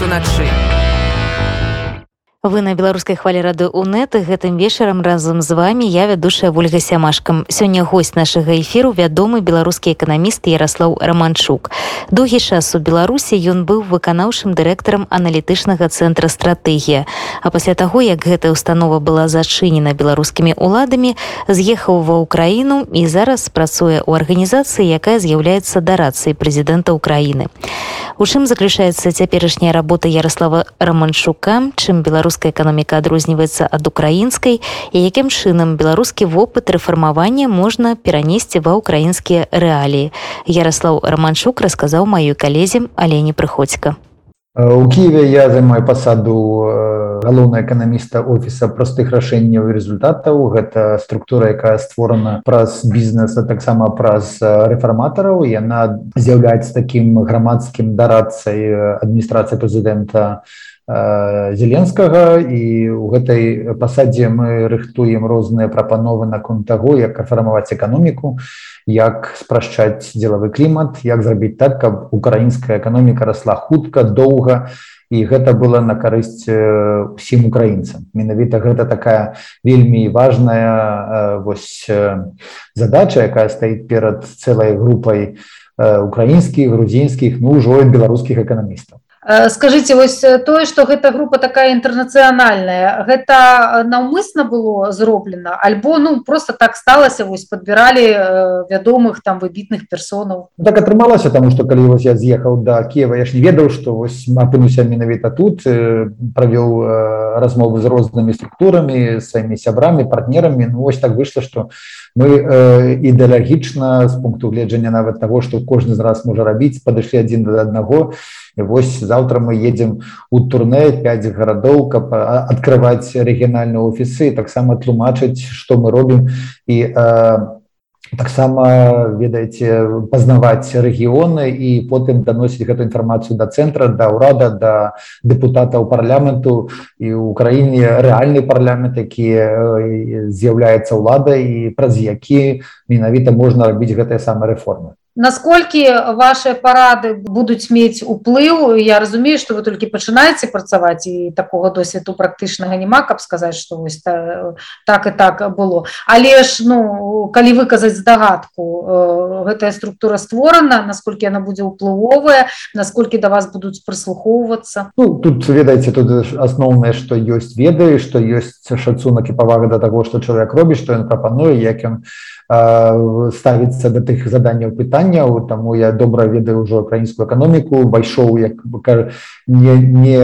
пятніцу начы вы на беларускай хвалі рады унет гэтым вечарам разам з вами я вядушая ольга сямашкам сёння гость нашага эфіру вядомы беларускі эканаміст ярослаў романчук доўгі час у беларусі ён быў выканаўшым дырэктарам аналітычнага цэнтра стратэгія а пасля таго як гэтая установа была зачынена беларускімі уладамі з'ехаў ва ўкраіну і зараз працуе ў арганізацыі якая з'яўляецца дарацыяй прэзідэнта ўкраіны. У чым заключаецца цяперашняя работа ярослава романчука чым беларус беларуская эканоміка адрозніваецца ад украінскай і якім чынам беларускі вопыт рэфармавання можна перанесці ва ўкраінскія рэаліі. Ярослаў романчук расказаў маёй калезе але не прыходзька у кіеве я займаю пасаду галоўна эканаміста офіса простых рашэнняў і результатаў гэта структура якая створана праз бізнеса таксама праз рэфарматараў яна з'яўляецца такім грамадскім дарадцай адміністрацыі прэзідэнта зеленскага і ў гэтай пасадзе мы рыхтуем розныя прапановы наконт таго як афармаваць эканоміку як спрашчаць дзелавы клімат як зрабіць так каб украінская эканоміка расла хутка доўга і гэта было на карысць усім украінцам. Менавіта гэта такая вельмі важная вось задача якая стаіць перад цэлай групай украінскіх грузінскіх ну ўжо беларускіх эканамістаў скажите вось тое что гэта група такая інтэрнацыянальная гэта наўмысна было зроблена альбо ну просто так сталася вось подбіралі вядомых там выбітных персонаў так атрымалася тому что калі вось я з'ехаў до Кева я ж не ведаў что вось апынуся менавіта тут правёў размовы з рознымі структурамі сваімі сябрамі партнерамі ну, вось так выйшла что мы ідэалагічна з пункту гледжання нават того что кожны з раз можа рабіць падышлі адзін да аднаго вось завтра мы едем у турне 5 гарадоў каб открывать рэгіянальныя офісы таксама тлумачыць что мы робім. І э, таксама ведаеце пазнаваць рэгіёны і потым даносіць гэту інфармацыю да цэнтра да ўрада да депутатаў парламенту. І ў краіне рэальны парламент які з'яўляецца ўладай і праз які менавіта можна рабіць гэтыя самыя рэформы насколькі ваши парады будуць мець уплыў? Я разумею что вы толькі пачынаеце працаваць і такого досведу практычнага няма каб сказаць что вось та, так і так было. Але ж ну калі выказаць здагадку э, гэтая структура створана насколькі она будзе ўплывовая насколькі да вас будуць прыслухоўвацца? Ну, тут ведаеце тут асноўнае что ёсць ведаю что ёсць шацунак і павага да таго что чалавек робіць что ён прапануе як ён ставіцца да тых заданняў пытанняў таму я добра ведаю ўжо украінскую эканоміку пайшоў як не, не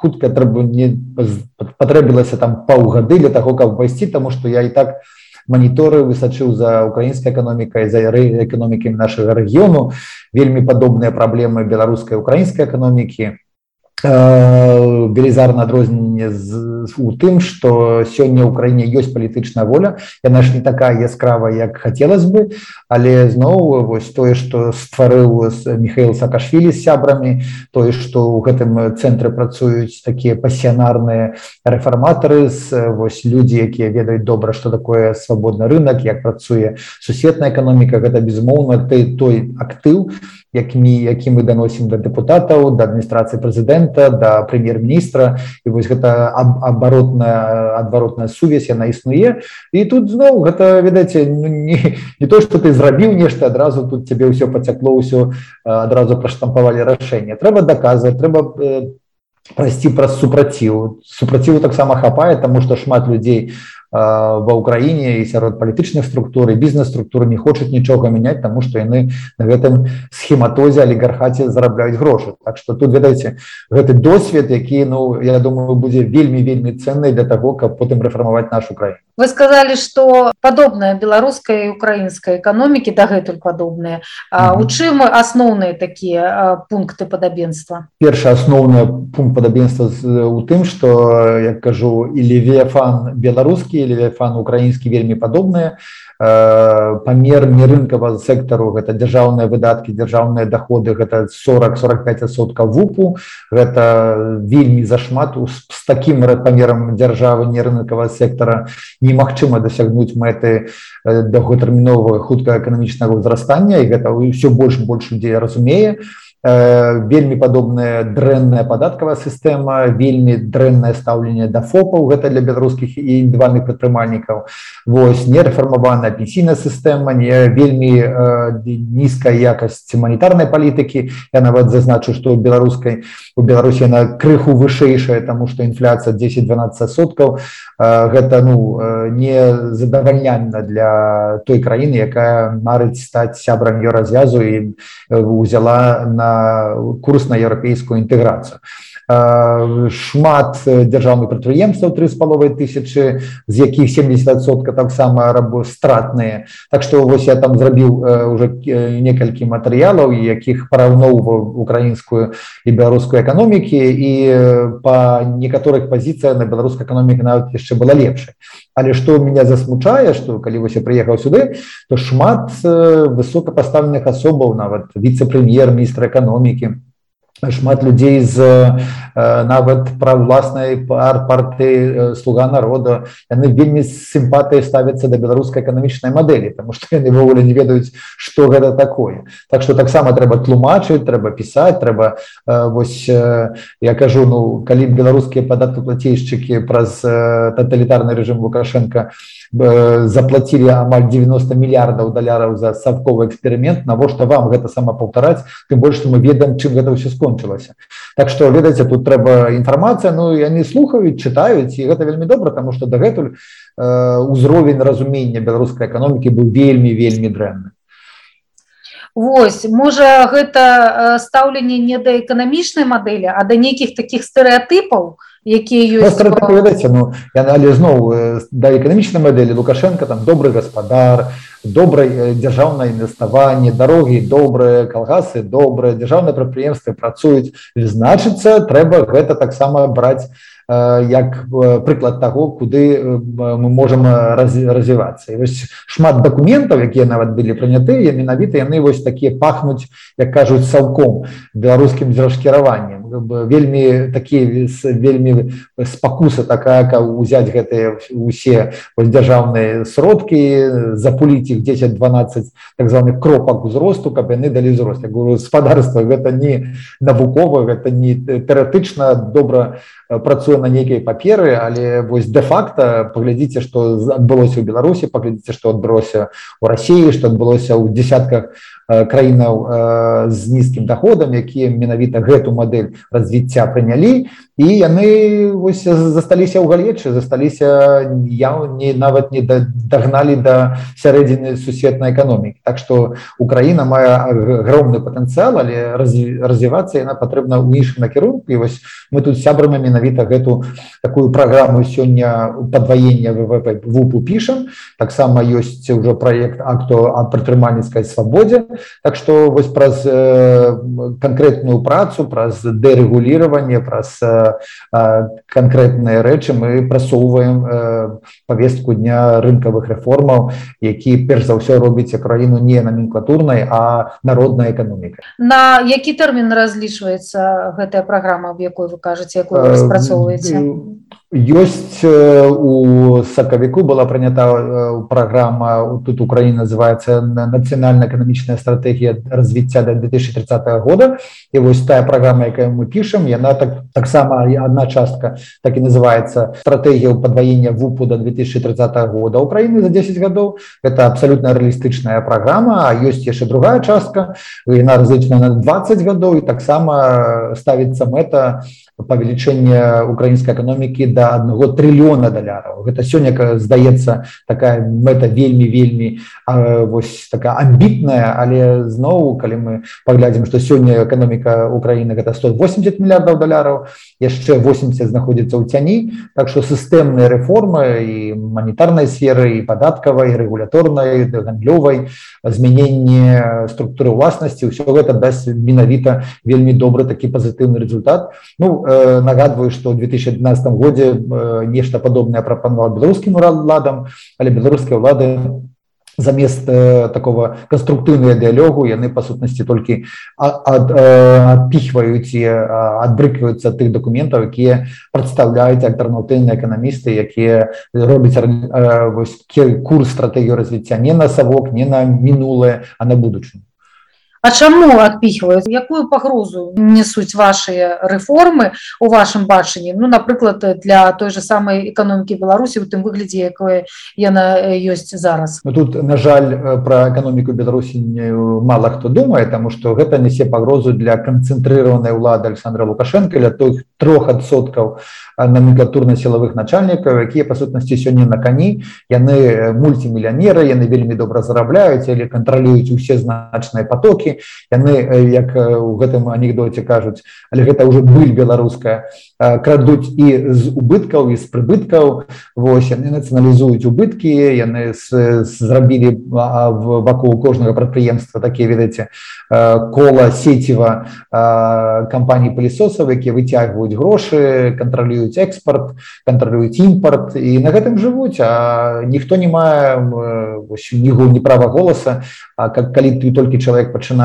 хутка трэба не патрэбілася там паўгады для таго каб пайсці таму што я і так маніторы высачыў за украінскай эканомікай за эканомікамі нашага рэгіёну. Вельмі падобныя праблемы беларускай украінскай эканомікі велізарна адрозненне у тым что сёння ў краіне ёсць палітычная воля. Яна ж не такая яскрава як хацелось бы але зноў вось тое что стварыў михаил саакашвілі з сябрамі тое что ў гэтым цэнтры працуюць такія пасіянарныя рэфарматары з вось людзі якія ведаюць добра что такое свабодны рынок як працуе сусветная эканоміка. Гэта безмоўна ты той актыў якімі які мы даносім да депутатаў да адміністрацыі прэзідэнта да прэм'ер-міністра. І вось гэта абаротная адваротная сувязь яна існуе. І тут зноў гэта ведаеце ну, не, не то что ты зрабіў нешта адразу тут цябе ўсё пацякло ўсё адразу праштампавалі рашэнне. Трэба даказваць трэба прайсці праз супраціў. Супраціву таксама хапае таму што шмат людзей ва ўкраіне і сярод палітычных структур і бізнес-структуры не хочуць нічога мяняць таму што яны на гэтым схематозе алігархаце зарабляюць грошы. Так што тут ведаеце гэты досвед які ну я думаю будзе вельмі вельмі ценны для таго каб потым рэфармаваць нашу краіну. Вы сказали что падобная беларускай украінскай эканомікі дагэтуль падобныя. У чым асноўныя такія пункты падабенства? Першы асноўны пункт падабенства у тым что як кажу і левіафан беларускі левіафан украінскі вельмі падобныя памер не рынкава сектару гэта дзяржаўныя выдаткі дзяржаўныя доходы гэта 40-45соткаў вупу гэта вельмі зашмат з таким памерам дзяржавы не рынкавага сектара немагчыма дасягнуць мэты доўготэрміновага хутка эканамічнага ўзрастання і гэта ўсё больш больш людзей разумее вельмі падобная дрэнная падаткавая сістэма вельмі дрэннае стаўленне да фопаў гэта для беларускіх і індывідуальных прадпрымальнікаў. Вось нерэфармаваная пенсійная сістэма не вельмі нізкая якасць манітарнай палітыкі. Я нават зазначу што беларускай у беларусі на крыху вышэйшая тому што інфляцыя 10-12 соткаў. Гэта ну не задавальнянна для той краіны якая марыць стаць сябрам ее развязу і узяла на курс на еўрапейскую інтэграцыю шмат дзяржаўных прадпрыемстваў три з паловай тысячи з якіх 70сотка таксама рабо стратныя так что вось я там зрабіў уже некалькі матэрыялаў якіх параўноўваў украінскую і беларускую эканомікі і по некаторых пазіцыях на беларускай эканомікі нават яшчэ была лепшай але что меня засмучае что калі вось я прыехаў сюды то шмат высокапаставленых асобаў нават віце-прэм'ер-міністр эканомікі шмат людзей з нават пра ўласнай пар парты слуга народа яны вельмі сімпатыі ставяцца да беларускай эканамічнай мадэлі тому што яны ввогуле не ведаюць што гэта такое. Так что таксама трэба тлумачыць трэба пісаць трэба вось я кажу ну калі беларускія падаткаплацейшчыкі праз таталітарны рэжым лукашенко заплатілі амаль 90 мільярдаў даляраў за савковы эксперымент навошта вам гэта сама паўтараць тым больш што мы ведаем чым гэта ўсё скон скончылася Так что ведаеце тут трэба інфармацыя Ну яны слухаюць чытаюць і гэта вельмі добра тому что дагэтуль э, узровень разумення беларускай эканомікі быў вельмі вельмі дрэнны. Вось можа гэта стаўленне не да эканамічнай мадэлі а да нейкіх таких стэеатыпаў якія ёсць ну, але зноў да эканамічнай мадэлі лукашенко там добры гаспадар добрае дзяржаўнае інвеставанне дарогі добрыя калгасы добрыя дзяржаўныя прадпрыемствы працуюць значыцца трэба гэта таксама браць як прыклад таго куды мы можемм развівацца вось шмат дакументаў якія нават былі прынятыя менавіта яны вось такія пахнуць як кажуць цалком беларускім дзяржкіраваннем вельмі такія вельмі спакуса такая каб узяць гэтыя усе дзяржаўныя сродкі запуліць іх 10-12 так званых кропак узросту каб яны далі ўзрост гаспадарства гэта не навукова гэта не тэоретычна добра працуе на нейкай паперы але вось де-факто паглядзіце што адбылося ў беларусі паглядзіце што адбылося у рассіі што адбылося ў десятках краінаў з нізкім доходам якія менавіта гэту мадэль развіцця прынялі. І яны вось засталіся ў галечы засталіся я не нават не дагналі да сярэдзіны сусветнай эканомікі. Так што Украіна мае агромны патэнцыял але развівацца яна патрэбна ў іншым накірунку. І вось мы тут сябрамі менавіта гэту такую праграму сёння падваення ВВП вупу пішам. Таксама ёсць ужо праект акту о прадпрымальніцкай свабодзе Так што вось праз э, канкрэтную працу праз дэрэгуліраванне праз э, канкрэтныя рэчы мы прасоўваем э, павестку дня рынкавых рэформаў які перш за ўсё робіць краіну не номенклатурнай а народная эканоміка на які тэрмін разлічваецца гэтая праграма в якой вы кажаце якую распрацоўваеце ёсць у сакавіку была прынята праграма тут Украіна называется нацыянальна эканамічная стратегія развіцця до 2030 года і вось тая праграма якая мы пішам яна так таксама одна частка так і называется стратегія падваення вупу до 2030 года Украіны за 10 гадоў это абсолютно рэалістычная праграма а ёсць яшчэ другая частка яна разлічана на 20 гадоў і таксама ставіцца мэта павелічэнне украінскай эканомікі да аднаго трыльёна даляраў гэта сёння здаецца такая мэта вельмі вельмі вось такая амбітная але зноў калі мы паглядзім што сёння эканоміка Украіны гэта 180 мільярдаў даляраў яшчэ 80 знаходзіцца ў цяні так што сістэмныя рэформы і манітарнай сферы і падаткавай рэгуляторнай гандлёвай змяненне структуры ўласнасці ўсё гэта дасць менавіта вельмі добры такі пазітыўны результат. Ну э, нагадваю што ў 2012 годзе нешта падобнае прапанаваў беларускім уладам але беларускія ўлады замест э, такого канструктыўныя дыялогу яны па сутнасці толькі адпіхваюць і адбрыкваюцца тых дакументаў якія прадстаўляюць альтэрнатыўныя эканамісты якія робяць курс стратэгію развіцця не на савок не на мінулае а на будучыню А чаму адпіхваюць? Якую пагрозу несуць вашыя рэформы у вашым бачанні? Ну напрыклад для той же самай эканомікі беларусі у тым выглядзе якое яна ёсць зараз. Ну, тут на жаль про эканоміку беларусі мало хто думае тому что гэта нясе пагрозу для канцэнтрыраванай улады александра лукашенко для той трохсоткаў номенклатурна-сілавых начальнікаў якія па сутнасці сёння на кані. Яны мультимільянеры яны вельмі добра зарабляюць или кантралююць усе значныя потоки рынкі яны як у гэтым анекдоце кажуць але гэта уже быль беларуская крадуць і з убыткаў і з прыбыткаў. Вось яны нацыяналізуюць убыткі яны зрабілі вакол кожнага прадпрыемства такія ведаеце кола сеціва кампаній пылесосаў якія выцягваюць грошы кантралююць экспорт кантралююць імпорт і на гэтым жывуць а ніхто не мае нігу не права голаса. А как калі ты толькі чалавек пачынае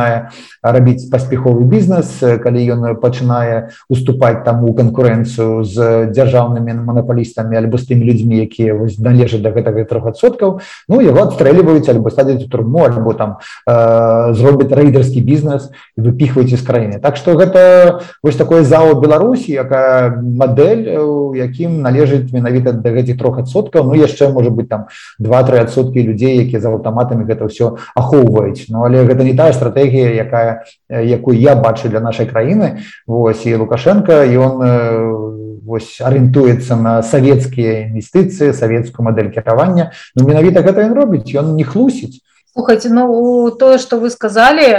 рабіць паспяховы бізнес калі ён пачынае уступаць таму канкурэнцыю з дзяржаўнымі манапалістамі альбо з тымі людзьмі якія вось належаць да гэтага трохсоткаў ну яго адстрэльваюць альбо садзяць у турму альбо там э, зробяць рэйдерскі бізнес выпіхваюць з краіны так што гэта вось такое зала беларусі якая мадэль у якім належыць менавіта да гэтых трох адсоткаў ну яшчэ можа быть там два-тры адсоткі людзей якія за аўтаматамі гэта ўсё ахоўваюць. Ну але гэта не тая стратэгія якая якую я бачу для нашай краіны Вось і лукашенко ён вось арыентуецца на савецкія інвестыцыі савецкую мадэль кіравання Ну менавіта гэта ён робіць ён не хлусіць слухайте ну тое что вы сказали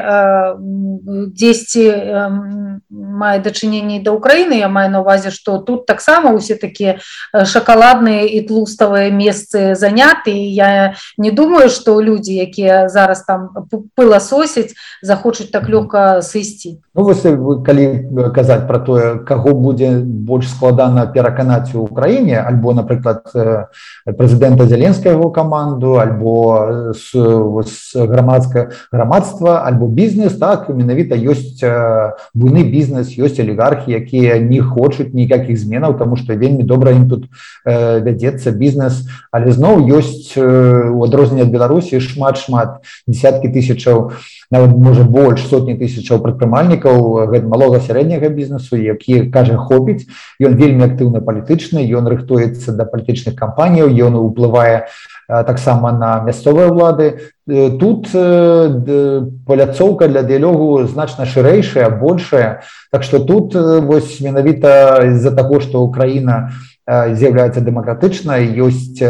10 э, мае дачыненні да Украіны. Я маю на увазе что тут таксама усе такія э, шакаладныя і тлуставыя месцы заняты. Я не думаю что людзі якія зараз там пыласосяць захочуць так лёгка сысці. Ну, вы калі казаць про тое каго будзе больш складана пераканаць у Украіне альбо напрыклад э, прэзідэнта зяленскага каманду альбо с грамадскае грамадства альбо бізнес так? Менавіта ёсць буйны бізнес ёсць алігархі якія не хочуць ніякіх зменаў тому что вельмі добра ім тут вядзецца бізнес але зноў ёсць у адрозненне ад беларусі шмат шмат десяткі тысячаў нават можа больш сотні тысячаў прадпрымальнікаў гэта малога сярэдняга бізнесу які кажа хопіць. Ён вельмі актыўна палітычны ён рыхтуецца да палітычных кампаніяў ён уплывае таксама на мясцовыя ўлады. Тут паляцоўка для дыялогу значна шырэйшая большая. Так что тут вось менавіта з-за таго что украіна у з'яўляецца дэмакратычнай ёсць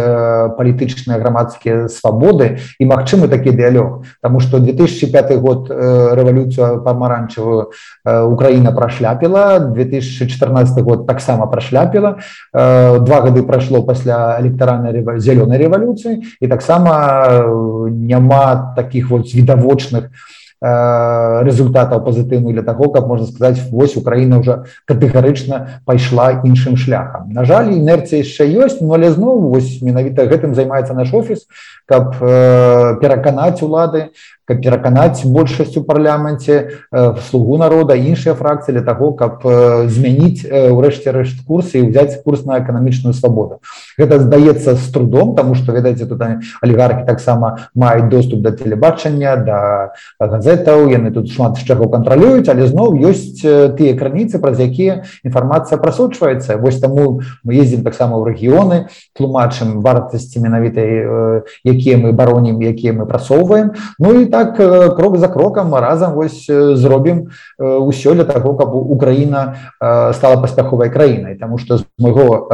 палітычныя грамадскія свабоды і магчымы такі дыялёг Таму што 2005 год рэвалюцыю памаранчавую Украіна прашляпіла 2014 год таксама прашляпіла два гады прайшло пасля электаральнай зялёнай рэвалюцыі і таксама няма таких вот відавочных у результатаў пазітыўных для таго каб можна сказаць вось украіна уже катэгарычна пайшла іншым шляхам. На жаль інерцыя яшчэ ёсць но але зноў менавіта гэтым займаецца наш офіс каб э, пераканаць улады каб пераканаць большасць у парламенце э, слугу народа іншыя фракцыі для таго каб э, змяніць э, рэшт курсы і взять курс на эканамічную свабоду. Гэта здаецца з трудом тому что ведаеце тут алігархі таксама маюць доступ да телебачання да газетаў яны тут шмат з чаго кантралююць але зноў ёсць тыя крыніцы праз якія інфармацыя прасочваецца. Вось таму мы ездзім таксама ў рэгіёны тлумачым вартасці менавітай якія мы баронім якія мы прасоўваем. Ну і там так крок за крокам разам вось зробім ўсё для таго каб Украіна стала паспяховай краінай. Таму што з майго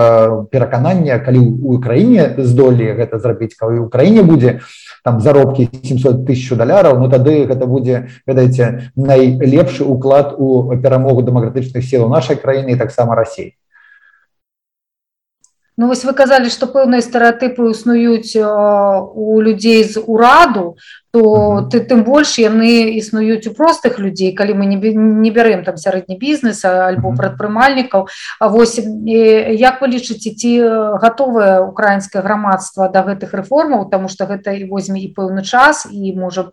пераканання калі у краіне здолі гэта зрабіць калі ў краіне будзе там заробкі 700 тысяч даляраў Ну тады гэта будзе ведаеце найлепшы уклад у перамогу дэмакратычных сілаў нашай краіны таксама рассіі Ну, вось вы казалі што пэўныя стэеатыпы існуюць у людзей з ураду то ты тым больш яны існуюць у простых людзей калі мы не, не бярэм там сярэдні бізнес альбо прадпрымальнікаў А вось як вы лічыце ці гатовае украінскае грамадства да гэтых рэформаў тому что гэта і возьме і пэўны час і можа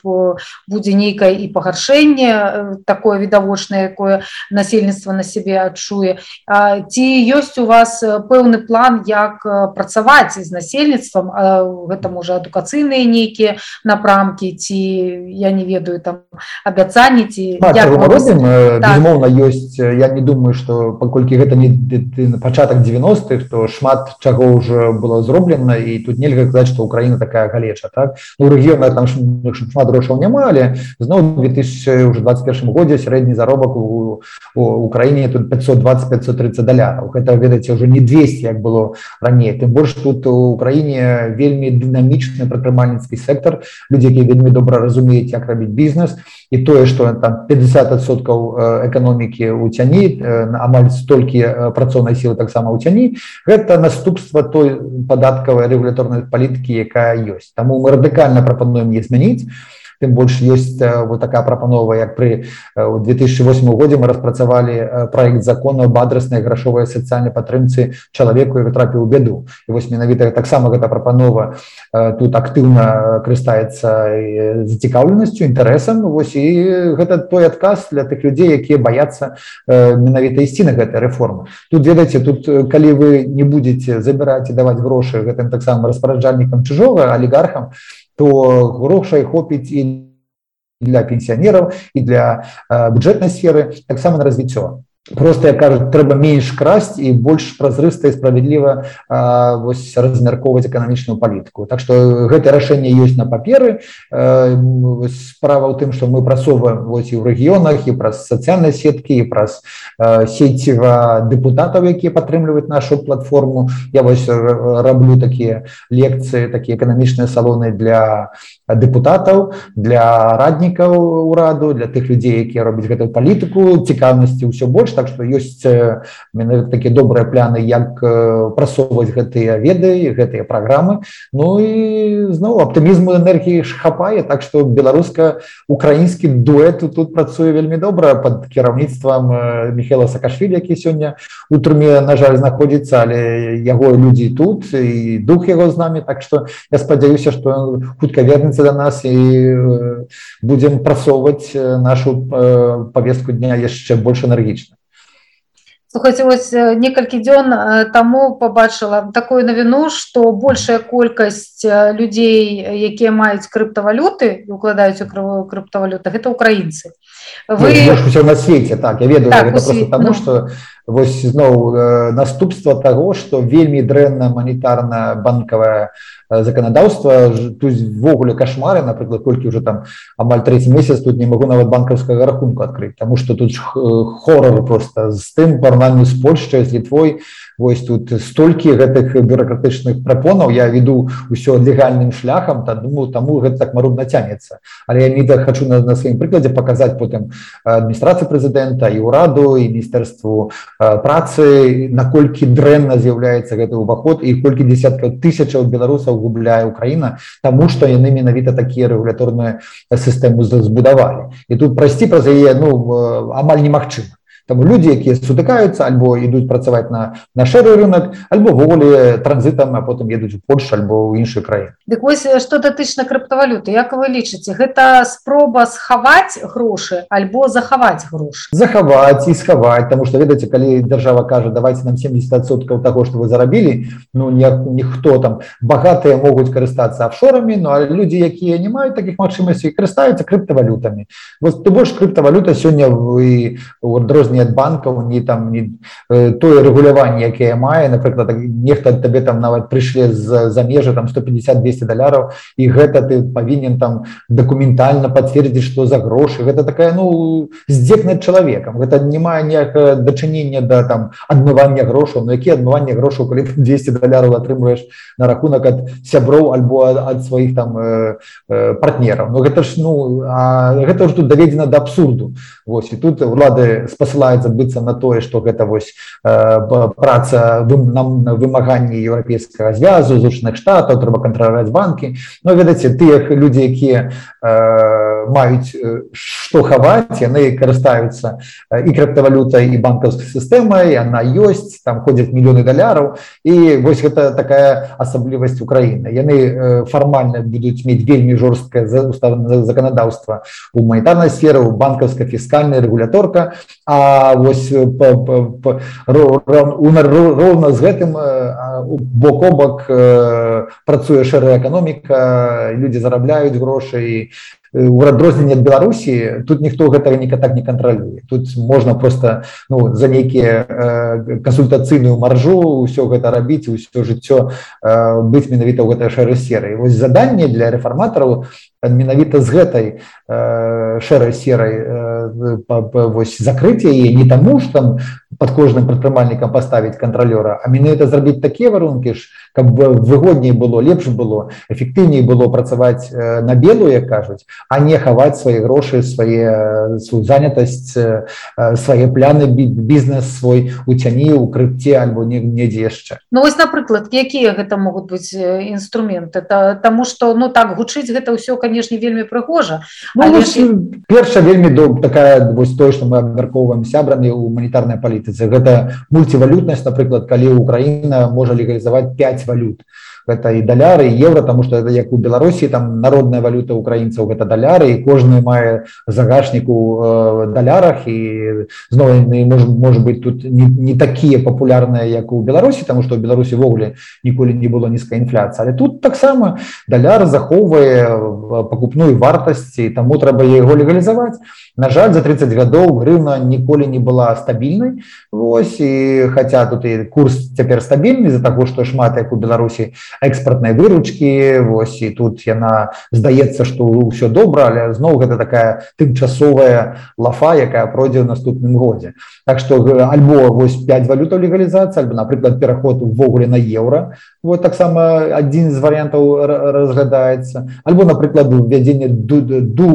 будзе нейкае і пагаршэнне такое відавочнае якое насельніцтва на сябе адчуе. Ці ёсць у вас пэўны план як працаваць з насельніцтвам гэта можа адукацыйныя нейкія напрамкі ці я не ведаю там абяцанні ці безумоўна ёсць я не думаю что паколькі гэта не пачатак 90-х то шмат чаго ўжо было зроблена і тут нельга казаць что Украіна такая галеча так? У ну, рэгіёна там шмат грошаў няма але зноў 2021 годзе сярэдні заробак у Украіне тут 520 530 даляраў гэта ведаце ўжо не 200 як было раней тым больш тут у Украіне вельмі дынамічны прадпрымальніцкі сектор. Людзі якія вельмі добра разумеюць як рабіць бізнес і тое что там 50соткаў эканомікі у цяні амаль столькі працоўнай сілы таксама ў цяні гэта наступства той падаткавай рэгуляторнай палітыкі якая ёсць таму мы радыкальна прапануем не змяніць тым больш ёсць вот такая прапанова як пры 2008 годзе мы распрацавалі проект закона об адраснай грашовай сацыяльнай падтрымцы чалавеку і трапіў беду. І вось менавіта таксама гэта прапанова тут актыўна карыстаецца зацікаўленасцю інтарэсам вось і гэта той адказ для тых людзей якія баяцца менавіта ісці на гэтай рэформы тут ведаеце тут калі вы не будете забіраць і даваць грошы гэтым таксама распараджальнікам чужога алігархам то грошай хопіць і для пенсіянераў і для бюджэтнай сферы таксама на развіццё просто я кажу трэба менш красць і больш празрыста і справядліва вось размяркоўваць эканамічную палітыку так что гэта рашэнне ёсць на паперы справа ў тым что мы прасоўваем вось і ў рэгіёнах і праз сацыяльнай сеткі і праз сеціва дэпутатаў якія падтрымліваюць нашу платформу. Я вось раблю такія лекцыі такія эканамічныя салоны для дэпутатаў для раднікаў ураду для тых людзей якія робяць гэтую палітыку цікаўнасці ўсё больш так што ёсць такія добрыя пляны як прасоўваць гэтыя веды гэтыя праграмы. Ну і зноў аптымізму энергіі хапае так што беларуска-украінскі дуэту тут працуе вельмі добра под кіраўніцтвам михела саакашвілі які сёння у турме на жаль знаходзіцца але яго людзі тут і дух яго з намі. Так што я спадзяюся што хутка вернецца до нас і будзем прасоўваць нашу повестку дня яшчэ больш энергічна слухайте вось некалькі дзён таму побачыла такую навіну что большая колькасць людзей якія маюць крыптавалюты укладаюць у крывую крыптавалюта гэта украінцы вы все на свеце так я ведаю так, потому что ну... вось зноў наступства того что вельмі дрэнна манітарна банкавая законодаўства тувогуле кашмары напрыклад колькі уже там амаль третий месяц тут не могу нават банкаўскага рахунку открыть тому что тут хоррор просто з тым парнальны з польшчай з літвой Вось тут столькі гэтых бюрократычных прапонаў я веду ўсё легальным шляхам та думаю таму гэта так марудна цянецца але я міда хочу на, на сваім прыкладзе паказаць потым адміністрацыі прэзідэнта і ўраду і міністэрству працы наколькі дрэнна з'яўляецца гэты ўваход і колькі десяткаў тысячаў беларусаў губляе Украіна таму што яны менавіта такія рэгуляторныя сістэму збудавалі. І тут прайсці праз яе ну амаль немагчыма Таму людзі якія сутыкаюцца альбо ідуць працаваць на на шэры рынок альбо волі транзітам а потым едуць у Польшу альбо ў іншыя краіны. Дык вось што датычна крыптавалюты Як вы лічыце гэта спроба схаваць грошы альбо захаваць грошы? Захаваць і схаваць тому что ведаеце калі дзяржава кажа давайте нам 70соткаў того что вы зарабілі ну не ніхто там багатыя могуць карыстацца офшорамі Ну а людзі якія не маюць таких магчымасцей карыстаюцца крыптавалютамі вот ты больш крыптавалюта сёння вы у адрозні ад банкаў ні там ні э, тое рэгуляванне якое мае напрыклад нехта табе там нават прыйшлі з за межы там 150 200 даляраў і гэта ты павінен там дакументальна пацвердзіць што за грошы. Гэта такая ну здзек над чалавекам. Гэта не мае ніякае дачынення да там адмывання грошаў. На які адмывання грошаў калі 200 даляраў атрымліваеш на рахунак ад сяброў альбо ад сваіх там э, э, партнераў. Ну гэта ж ну гэта ж тут даведзена да абсурду. Вось і тут улады спасылаюць спадзяваецца быцца на тое што гэта вось э, праца нам вымаганні еўрапейскага звязу зручных штатаў трэба кантраляваць банкі. Но ведаце тыя людзі якія э, маюць што хаваць яны карыстаюцца і крыптавалютай і банкаўскай сістэмай она ёсць там ходзяць мільёны даляраў. І вось гэта такая асаблівасць Украіны. Яны фармальна будуць мець вельмі жорсткае заканадаўства у гуманітарнай сферы у банкаўска фіскальная рэгуляторка. А вось роўна з гэтым бок о бок працуе шэрая эканоміка людзі зарабляюць грошай у адрозненне ад беларусі тут ніхто гэтага не так не кантралюе тут можна просто ну, за нейкія э, кансультацыйную маржу ўсё гэта рабіць усё жыццё э, быць менавіта ў гэтай шэры серы вось заданне для рэфарматараў менавіта з гэтай э, шэрай серай э, вось закрыць яе не таму ж там под кожным прадпрымальнікам паставіць кантралёра а менавіта зрабіць такія варункі ж каб выгодней было лепш было эфектыўней было працаваць на белую як кажуць а не хаваць свае грошы свае свою занятасць свае пляны бізнес свой уцяні ў крыпце альбо недзе яшчэ. Ну вось напрыклад якія гэта могуць быць інструменты? Это таму что ну так гучыць гэта ўсё канешне вельмі прыгожа. Ну, ж... перша вельмі доб такая вось тое што мы абмяркоўваем сябрамі ў манітарнай палітыцы гэта мульцівалютнасць. Напрыклад калі Украіна можа легалізаваць 5 валют гэта і даляры евро тому что это як у беларусі там народная валюта украінцаў гэта даляры і кожны мае загашніку э, далярах і зноў может быть тут не, не такія папулярныя як у беларусі тому что у беларусі ввогуле ніколі не было нізкая інфляцыя але тут таксама даляр захоўвае пакупную вартасці таму трэба яго легалізаваць на жаль за 30 гадоў грына ніколі не была стабільнай Вось і хотя тут і курс цяпер стабільны за таго што шмат як у беларусі экспартнай выручкі Вось і тут яна здаецца што ўсё добра але зноў гэта такая тымчасовая лафа якая пройдзе ў наступным годзе. Так што альбо вось 5 валютаў легалізацыі альбо напрыклад пераход увогуле на еўра. Вот таксама адзін з варыянтаў разглядаецца. Альбо напрыклад увядзенне ду, ду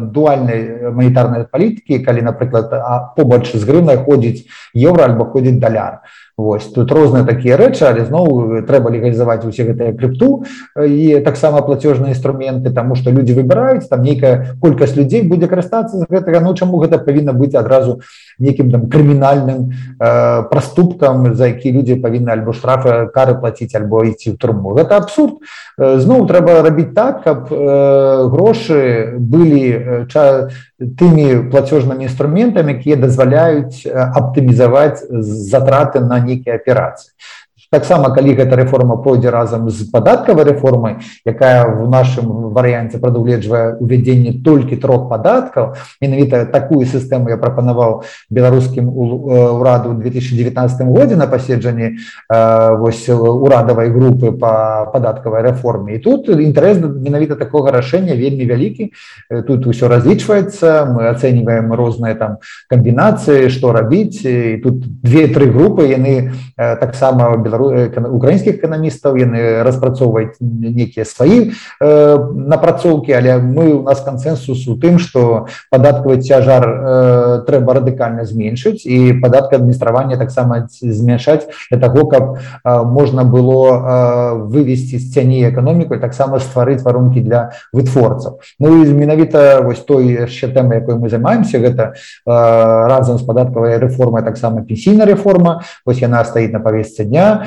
дуальнай манітарнай палітыкі калі напрыклад побач з грынай ходзіць еўра альбо ходзіць даляр. то Вось тут розныя такія рэчы але зноў трэба легалізаваць усе гэтыя крыпту. І таксама плацежныя інструменты тому что людзі выбіраюць там нейкая колькасць людзей будзе карыстацца з гэтага. Ну чаму гэта павінна быць адразу нейкім там крымінальным э, праступкам за які людзі павінны альбо штрафы кары плаціць альбо ісці ў турму? Гэта абсурд. Зноў трэба рабіць так каб э, грошы былі ча тымі плацежнымі інструментамі якія дазваляюць аптымізаваць затраты на нейкія аперацыі таксама калі гэта рэформа пойдзе разам з падаткавай рэформай якая в нашым варыянце прадугледжвае увядзенне толькі трох падаткаў менавіта такую сістэму я прапанаваў беларускім ураду 2019 годзе на паседжанні вось урадавай групы по падаткавай рэформе. І тут інтарэс менавіта такога рашэння вельмі вялікі. Тут усё разлічваецца мы ацэньваем розныя там камбінацыі што рабіць. І тут две-тры групы яны таксама беларус украінскіх эканамістаў яны распрацоўваюць нейкія сваі э, напрацоўкі але мы у нас кансенсус у тым что падаткавы цяжар э, трэба радыкальна зменшыць і падатка адміністравання таксама змяншаць для того каб э, можна было э, вывесці з цяні эканоміку таксама стварыць варункі для вытворцаў. Ну і менавіта вось той яшчэ тэмы якой мы займаемся гэта э, разам з падаткавай рэформай таксама пенсійная рэформа. Вось яна стаіць на павесце дня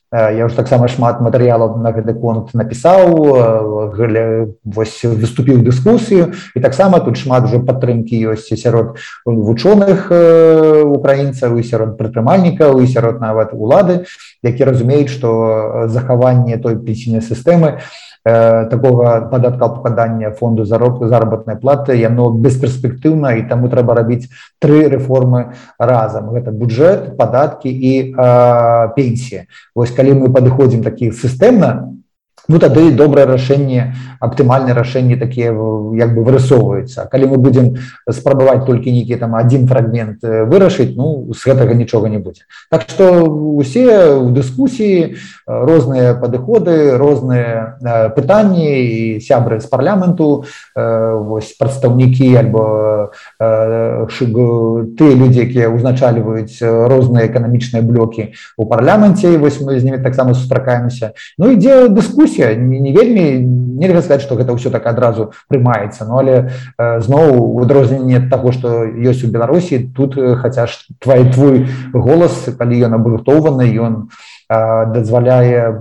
я ўж таксама шмат матэрыялаў на гэты конт напісаў вось выступіў дыскусію і таксама тут шмат ужо падтрымкі ёсць сярод вучоных украінцаў і сярод прадпрымальнікаў і сярод нават улады які разумеюць што захаванне той пенсійнай сістэмы у Э, такого падатка попадання фонду заробку заработной платы яно бесперспектыўна і таму трэба рабіць тры рэформы разам гэта бюджэт падаткі і пенсія Вось калі мы падыходзім такі сістэмна ну тады добрае рашэнне аптымальнае рашэнне такія як бы вырысоўваюцца. Калі мы будзем спрабаваць толькі нейкі там один фрагмент вырашыць ну з гэтага нічога не будзе. Так что усе ў дыскусіі розныя падыходы розныя пытанні і сябры з парламенту вось прадстаўнікі альбо тыя людзі якія ўзначальваюць розныя эканамічныя блокі у парламенце вось мы з ними таксама сустракаемся. Ну ідзе дыскусія дыскусія не, вельмі нельга сказаць что гэта ўсё так адразу прымаецца ну але э, зноў адрозненне таго что ёсць у беларусі тут хаця ж твой твой голас калі ён абрутованы ён у дазваляе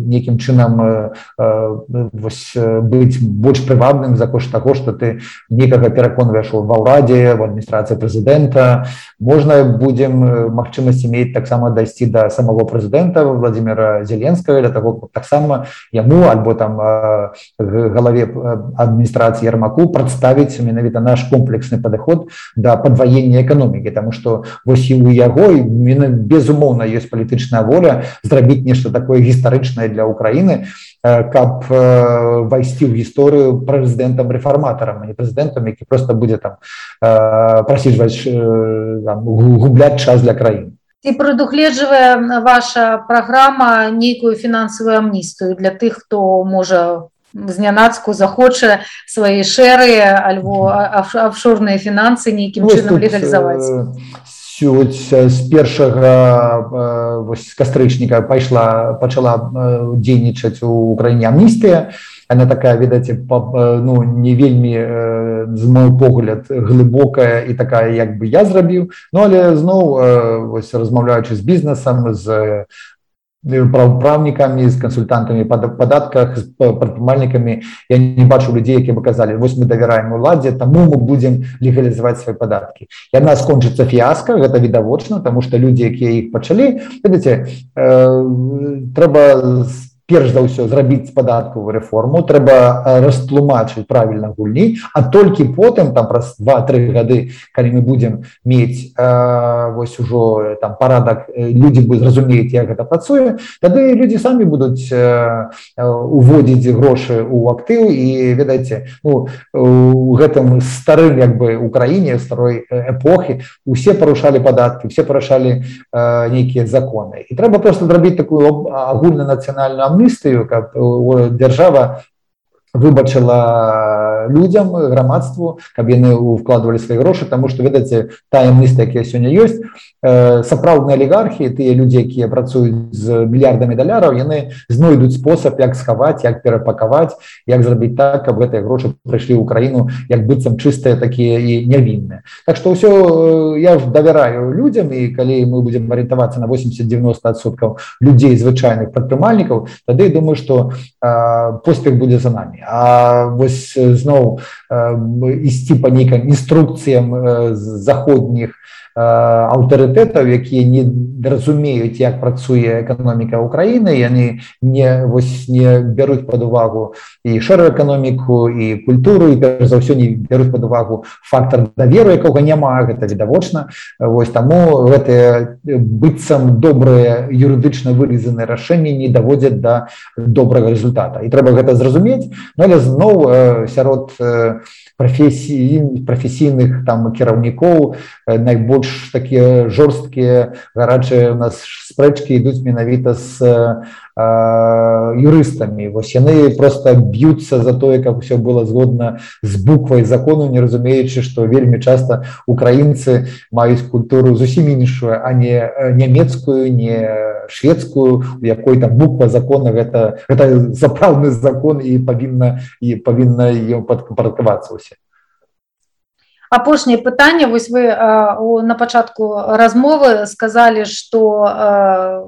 нейкім чынам вось, быць больш прывабным за кошт таго што ты некага пераконваеш ва ўрадзе в адміністрацыі прэзідэнта. Можна будзем магчымасці мець таксама дайсці да самого прэзідэнта владимира зеленскага для таго таксама яму альбо там галаве адміністрацыі ярмаку прадставіць менавіта наш комплексны падыход да падваення эканомікі. Таму што вось і у яго безумоўна ёсць палітычная воля воля зрабіць нешта такое гістарычнае для Украіны каб вайсці ў гісторыю прэзідэнтам рэфарматарам не прэзідэнтам які просто будзе там прасіжваць губляць час для краіны. І прадугледжвае ваша праграма нейкую фінансавую амністыю для тых хто можа знянацку захоча свае шэры альбо афшорныя фінансы нейкім чынам легалізаваць з першага кастрычніка пайшла пачала дзейнічаць у краіне амністыя. Она такая ведаце ну не вельмі з мой погляд глыбокая і такая як бы я зрабіў. Ну але зноў размаўляючы з бізнесам з правнікамі з кансультантамі па падатках з прадпрымальнікамі я не бачу людзей які бы казалі вось мы давяраем уладзе таму мы будзем легалізаваць свае падаткі яна скончыцца фіяска гэта відавочна тому что людзі якія іх пачалі ведаце э, трэба з перш за ўсё зрабіць падаткавую рэформу трэба растлумачыць правільна гульні а толькі потым там праз два-тры гады калі мы будзем мець э, вось ужо там парадак людзі бы зразумеюць як гэта працуе тады людзі самі будуць э, уводзіць грошы у актыў і ведаеце ну, у гэтым старым як бы украіне старой эпохі усе парушалі падаткі все парушалі э, нейкія законы. І трэба просто зрабіць такую агульна нацыянальную амністыю каб дзяржава выбачыла людям грамадству каб яны укладывалі свае грошы тому что ведаце тая мысля якія сёння ёсць э, сапраўдныя алігархі тыя людзі якія працуюць з мільярдамі даляраў яны знойдуць спосаб як схаваць як перапакаваць як зрабіць так каб гэтыя грошы прыйшлі ў краіну як быццам чыстыя такія і нявінныя Так что ўсё я ж давяраю людям і калі мы будемм арыентавацца на 80-90соткаў людзей звычайных прадпрымальнікаў тады думаю что э, поспех будзе за нами. А вось зноў ісці па нейкім інструкцыям заходніх аўтарытэтаў якія не разумеюць як працуе эканоміка Украіны. Яны не вось не бяруць под увагу і шэрую эканоміку і культуру і за ўсё не бяруць под увагу фактор даверу якога няма гэта відавочна. Вось таму гэтыя быццам добрыя юрыдычна вылізаныя рашэнні не даводзяць да добрага результата і трэба гэта зразумець. Но але зноў сярод прафесій прафесійных там кіраўнікоў найбольш такія жорсткія гарачыя у нас спрэчкі ідуць менавіта з юрыстамі вось яны просто б'юцца за тое каб усё было згодна з буквай закону не разумеючы што вельмі часта украінцы маюць культуру зусім іншую а не нямецкую не шведскую у якой там буква закона гэта гэта сапраўдны закон і павінна і павінна ее падкампартавацца ўсе апошняе пытанне вось вы на пачатку размовы сказалі что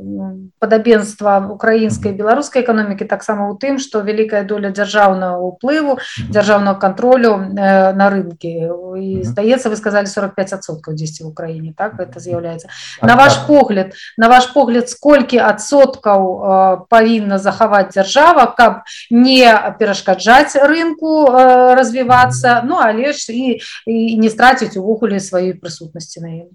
падабенства украінскай беларускай эканомікі таксама у тым что вялікая доля дзяржаўнага уплыву дзяржаўнага контролю на рынке. І здаецца вы сказали 45соткаў 10 в Украіне так это з'яўляецца на ваш погляд на ваш погляд сколькі адсоткаў павінна захаваць дзяржава каб не перашкаджаць рынку развівацца ну але ж і і і не страціць увогуле сваёй прысутнасці на ім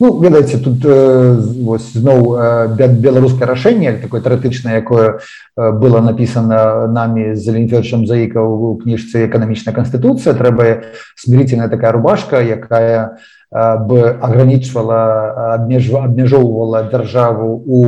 Ну, ведаеце тут э, зноў э, беларускае рашэнне такое тэоретычнае якое э, было написано нами з зеленфечам заікаў у кніжцы эканамічная канстытуцыя трэба смирительная такая рубашка якая бы ограничивала абмяжоўвала дзяржаву у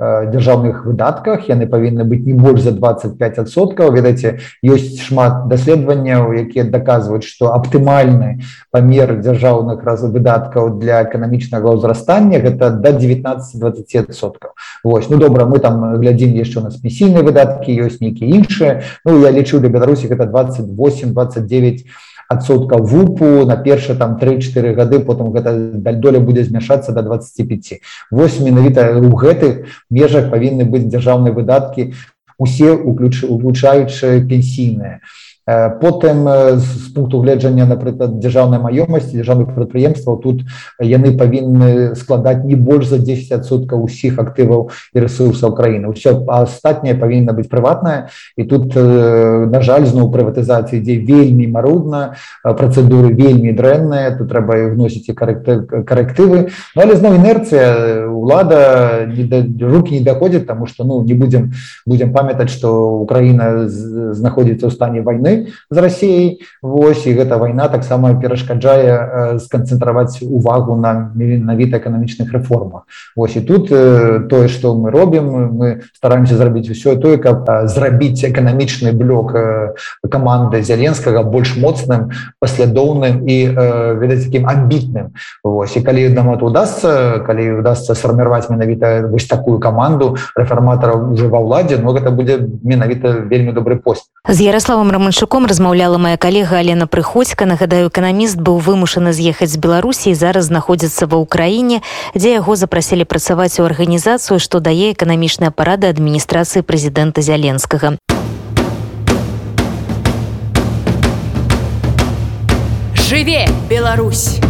дзяржаўных выдатках яны павінны быць не больш за 25соткаў ведаце ёсць шмат даследаванняў якія даказваюць што аптымальны памер дзяржаўных раз выдаткаў для эканамічнага ўзрастання гэта до 19-20соткаў Вось ну добра мы там глядзім яшчэ на спесійныя выдаткі ёсць нейкія іншыя Ну я лічу для Беларусі гэта 28 29 адсотка вупу на першы там 3-4 гады потым гэта доля будзе змяшацца до 25 восьось менавіта у гэтых межах павінны быць дзяржаўныя выдаткі усе уключ уключаючы пенсійныя потым з пункту гледжання напрыклад дзяржаўнай маёмасці дзяржаўных прадпрыемстваў тут яны павінны складаць не больш за 10сотка ўсіх актываў і ресурсаў краіны. Ўсё астатняе павінна быць прыватная і тут на жаль зноў прыватызацыі ідзе вельмі марудна працэдуры вельмі дрэнныя тут трэба вносіць і карэктывы. Ну, але зноў інерцыя лада руки не даходзяць тому что ну не будзем будзем памятаць что Украіна знаходзіцца ў стане войны з Росіяй. Вось і гэта вайна таксама перашкаджае сканцэнтраваць увагу на менавіта эканамічных рэформах. Вось і тут тое што мы робім мы стараемся зрабіць усё тое каб зрабіць эканамічны блок каманды зяленскага больш моцным паслядоўным і ведаць таким амбітным. Вось і калі нам это удастся калі удастся сфарміраваць менавіта вось такую каманду рэфарматараў уже ва ўладзе но гэта будзе менавіта вельмі добры пост. З ярославам раманшуком Савчуком размаўляла моя калега Алена Прыходзька. Нагадаю эканаміст быў вымушаны з'ехаць з Беларусі і зараз знаходзіцца ва ўкраіне дзе яго запрасілі працаваць у арганізацыю што дае эканамічныя парады адміністрацыі прэзідэнта зяленскага. Жыве Беларусь